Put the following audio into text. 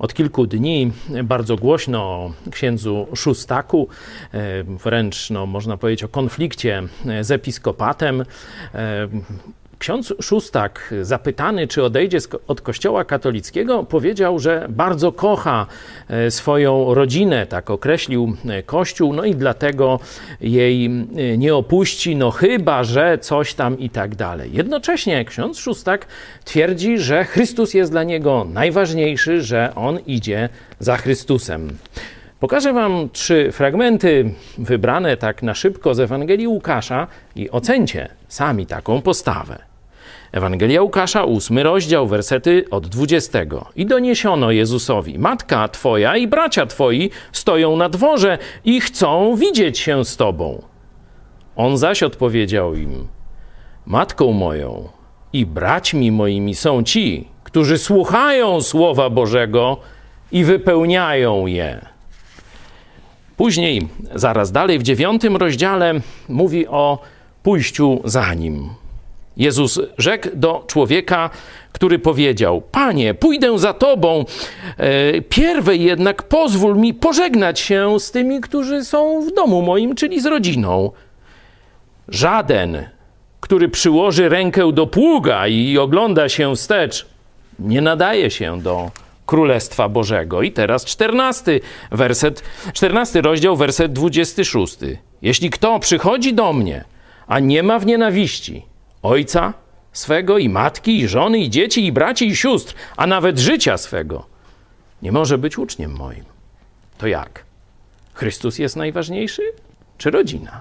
Od kilku dni bardzo głośno o księdzu Szustaku, e, wręcz no, można powiedzieć o konflikcie z episkopatem. E, ksiądz Szustak, zapytany, czy odejdzie od Kościoła katolickiego, powiedział, że bardzo kocha e, swoją rodzinę, tak określił Kościół, no i dlatego jej nie opuści, no chyba, że coś tam i tak dalej. Jednocześnie ksiądz Szustak twierdzi, że Chrystus jest dla niego najważniejszy, że on idzie za Chrystusem. Pokażę Wam trzy fragmenty wybrane tak na szybko z Ewangelii Łukasza i ocencie sami taką postawę. Ewangelia Łukasza, ósmy rozdział, wersety od 20. I doniesiono Jezusowi: Matka Twoja i bracia Twoi stoją na dworze i chcą widzieć się z Tobą. On zaś odpowiedział im: Matką moją i braćmi moimi są ci, którzy słuchają Słowa Bożego i wypełniają je. Później, zaraz dalej, w dziewiątym rozdziale mówi o pójściu za nim. Jezus rzekł do człowieka, który powiedział: Panie, pójdę za tobą. E, pierwej jednak pozwól mi pożegnać się z tymi, którzy są w domu moim, czyli z rodziną. Żaden, który przyłoży rękę do pługa i ogląda się wstecz, nie nadaje się do Królestwa Bożego. I teraz czternasty werset, czternasty rozdział, werset dwudziesty szósty. Jeśli kto przychodzi do mnie, a nie ma w nienawiści ojca swego i matki, i żony, i dzieci, i braci, i sióstr, a nawet życia swego, nie może być uczniem moim. To jak? Chrystus jest najważniejszy, czy rodzina?